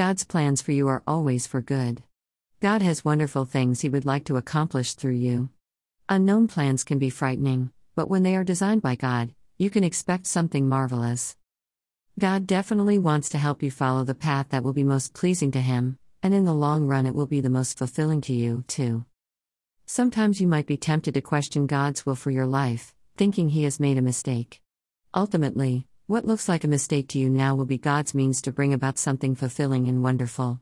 God's plans for you are always for good. God has wonderful things He would like to accomplish through you. Unknown plans can be frightening, but when they are designed by God, you can expect something marvelous. God definitely wants to help you follow the path that will be most pleasing to Him, and in the long run, it will be the most fulfilling to you, too. Sometimes you might be tempted to question God's will for your life, thinking He has made a mistake. Ultimately, what looks like a mistake to you now will be God's means to bring about something fulfilling and wonderful.